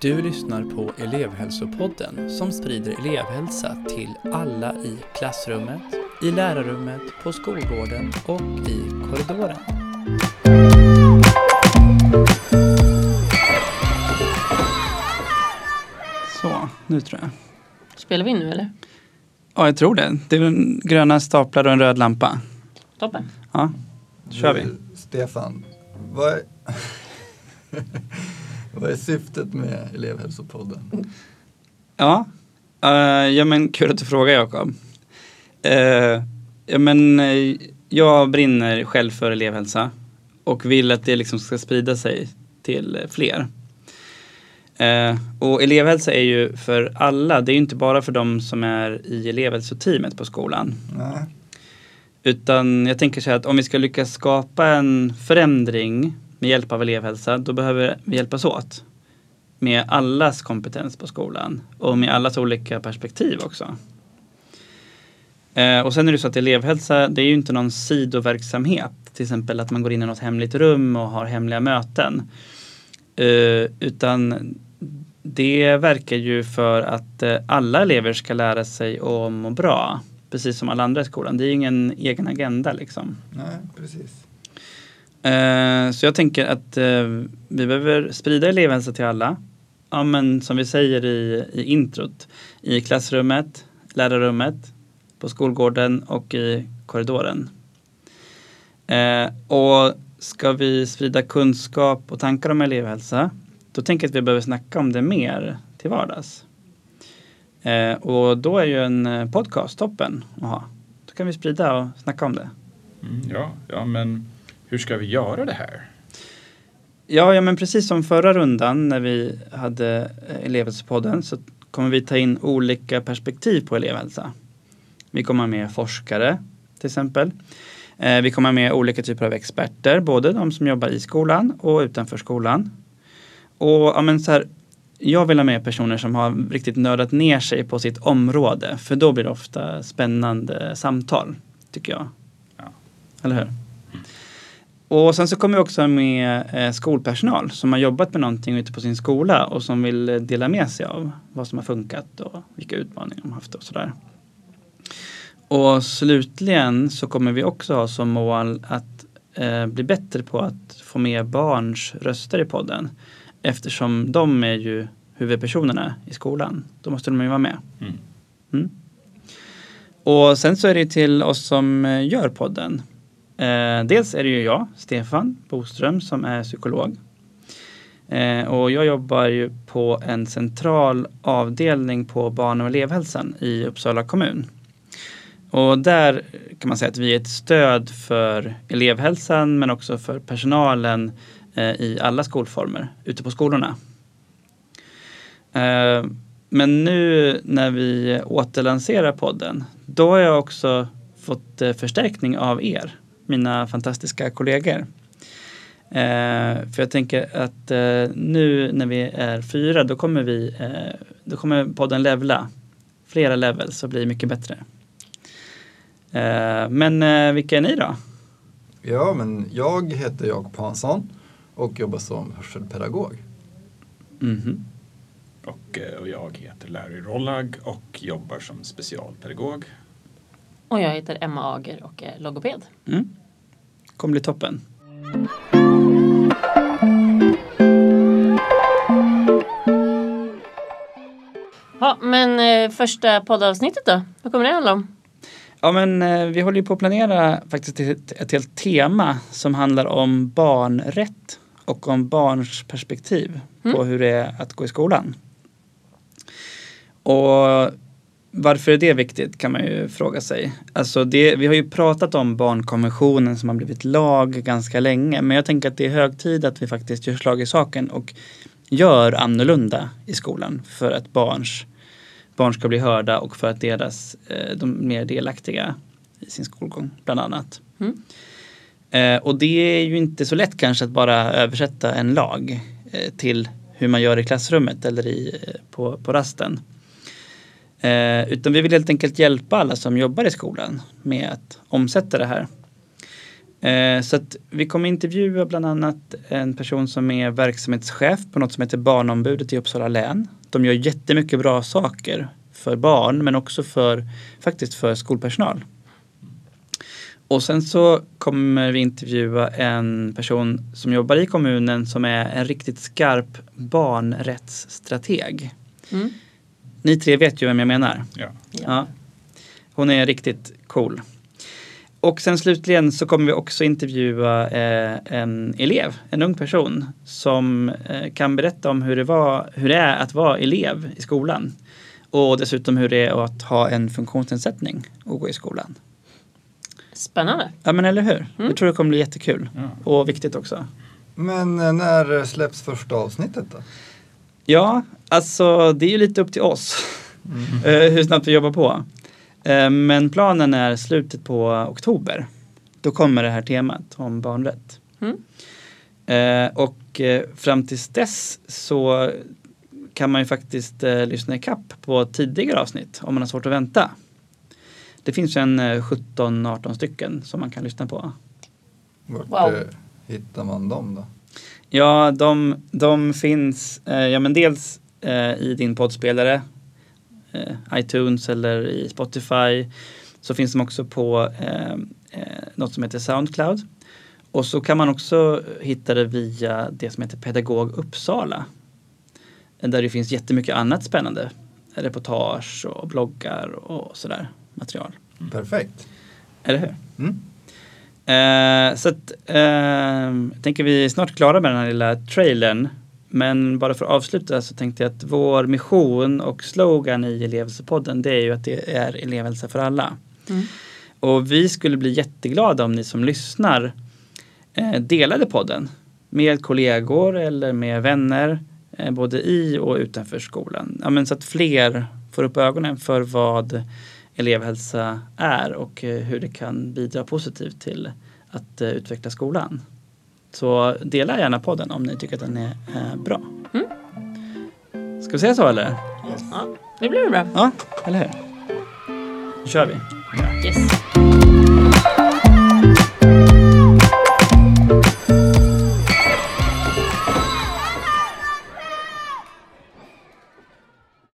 Du lyssnar på elevhälsopodden som sprider elevhälsa till alla i klassrummet, i lärarrummet, på skolgården och i korridoren. Så, nu tror jag. Spelar vi in nu eller? Ja, jag tror det. Det är en gröna staplar och en röd lampa. Toppen. Ja, då kör vi. Du, Stefan, vad är, vad är syftet med elevhälsopodden? Ja, uh, ja men kul att du frågar Jakob. Uh, ja men uh, jag brinner själv för elevhälsa och vill att det liksom ska sprida sig till fler. Uh, och elevhälsa är ju för alla, det är ju inte bara för de som är i elevhälsoteamet på skolan. Nej. Utan jag tänker så här att om vi ska lyckas skapa en förändring med hjälp av elevhälsa, då behöver vi hjälpas åt. Med allas kompetens på skolan och med allas olika perspektiv också. Eh, och sen är det så att elevhälsa, det är ju inte någon sidoverksamhet. Till exempel att man går in i något hemligt rum och har hemliga möten. Eh, utan det verkar ju för att eh, alla elever ska lära sig att må bra precis som alla andra i skolan. Det är ingen egen agenda liksom. Nej, precis. Eh, så jag tänker att eh, vi behöver sprida elevhälsa till alla. Ja, men som vi säger i, i introt. I klassrummet, lärarrummet, på skolgården och i korridoren. Eh, och ska vi sprida kunskap och tankar om elevhälsa, då tänker jag att vi behöver snacka om det mer till vardags. Eh, och då är ju en eh, podcast toppen att ha. Då kan vi sprida och snacka om det. Mm, ja, ja, men hur ska vi göra det här? Ja, ja, men precis som förra rundan när vi hade eh, elevhälsopodden så kommer vi ta in olika perspektiv på elevhälsa. Vi kommer med forskare till exempel. Eh, vi kommer med olika typer av experter, både de som jobbar i skolan och utanför skolan. Och ja, men så här, jag vill ha med personer som har riktigt nördat ner sig på sitt område, för då blir det ofta spännande samtal, tycker jag. Ja. Eller hur? Och sen så kommer vi också med eh, skolpersonal som har jobbat med någonting ute på sin skola och som vill eh, dela med sig av vad som har funkat och vilka utmaningar de har haft och sådär. Och slutligen så kommer vi också ha som mål att eh, bli bättre på att få med barns röster i podden. Eftersom de är ju huvudpersonerna i skolan. Då måste de ju vara med. Mm. Mm. Och sen så är det till oss som eh, gör podden. Eh, dels är det ju jag, Stefan Boström, som är psykolog. Eh, och jag jobbar ju på en central avdelning på barn och elevhälsan i Uppsala kommun. Och där kan man säga att vi är ett stöd för elevhälsan men också för personalen eh, i alla skolformer ute på skolorna. Eh, men nu när vi återlanserar podden, då har jag också fått eh, förstärkning av er, mina fantastiska kollegor. Eh, för jag tänker att eh, nu när vi är fyra, då kommer, vi, eh, då kommer podden levla. Flera levels och bli mycket bättre. Eh, men eh, vilka är ni då? Ja, men jag heter Jakob Hansson och jobbar som hörselpedagog. Mhm. Och, eh, och jag heter Larry Rollag och jobbar som specialpedagog. Och jag heter Emma Ager och är logoped. Mm. Kommer bli toppen. Ja, men eh, första poddavsnittet då? Vad kommer det handla om? Ja men eh, vi håller ju på att planera faktiskt ett, ett helt tema som handlar om barnrätt och om barns perspektiv på hur det är att gå i skolan. Och varför är det viktigt kan man ju fråga sig. Alltså det, vi har ju pratat om barnkonventionen som har blivit lag ganska länge men jag tänker att det är hög tid att vi faktiskt gör slag i saken och gör annorlunda i skolan för att barns barn ska bli hörda och för att deras, eh, de mer delaktiga i sin skolgång bland annat. Mm. Eh, och det är ju inte så lätt kanske att bara översätta en lag eh, till hur man gör i klassrummet eller i, på, på rasten. Eh, utan vi vill helt enkelt hjälpa alla som jobbar i skolan med att omsätta det här. Eh, så att vi kommer intervjua bland annat en person som är verksamhetschef på något som heter Barnombudet i Uppsala län. De gör jättemycket bra saker för barn men också för faktiskt för skolpersonal. Och sen så kommer vi intervjua en person som jobbar i kommunen som är en riktigt skarp barnrättsstrateg. Mm. Ni tre vet ju vem jag menar. Ja. Ja. Hon är riktigt cool. Och sen slutligen så kommer vi också intervjua eh, en elev, en ung person som eh, kan berätta om hur det, var, hur det är att vara elev i skolan. Och dessutom hur det är att ha en funktionsnedsättning och gå i skolan. Spännande. Ja men eller hur? Mm. Jag tror det kommer bli jättekul. Ja. Och viktigt också. Men eh, när släpps första avsnittet då? Ja, alltså det är ju lite upp till oss. eh, hur snabbt vi jobbar på. Eh, men planen är slutet på oktober. Då kommer det här temat om barnrätt. Mm. Eh, och fram tills dess så kan man ju faktiskt lyssna i kapp på tidigare avsnitt om man har svårt att vänta. Det finns ju en eh, 17-18 stycken som man kan lyssna på. Vart Wow. hittar man dem då? Ja, de, de finns eh, ja, men dels eh, i din poddspelare, eh, iTunes eller i Spotify. Så finns de också på eh, eh, något som heter Soundcloud. Och så kan man också hitta det via det som heter Pedagog Uppsala. Där det finns jättemycket annat spännande. Reportage och bloggar och sådär material. Perfekt. Eller hur? Mm. Eh, så att, eh, jag tänker vi är snart klara med den här lilla trailern. Men bara för att avsluta så tänkte jag att vår mission och slogan i elevhälsopodden det är ju att det är elevhälsa för alla. Mm. Och vi skulle bli jätteglada om ni som lyssnar eh, delade podden med kollegor eller med vänner eh, både i och utanför skolan. Ja, så att fler får upp ögonen för vad elevhälsa är och eh, hur det kan bidra positivt till att eh, utveckla skolan. Så dela gärna podden om ni tycker att den är eh, bra. Ska vi säga så eller? Ja, det blir bra. Ja, eller hur? Nu kör vi. Yes.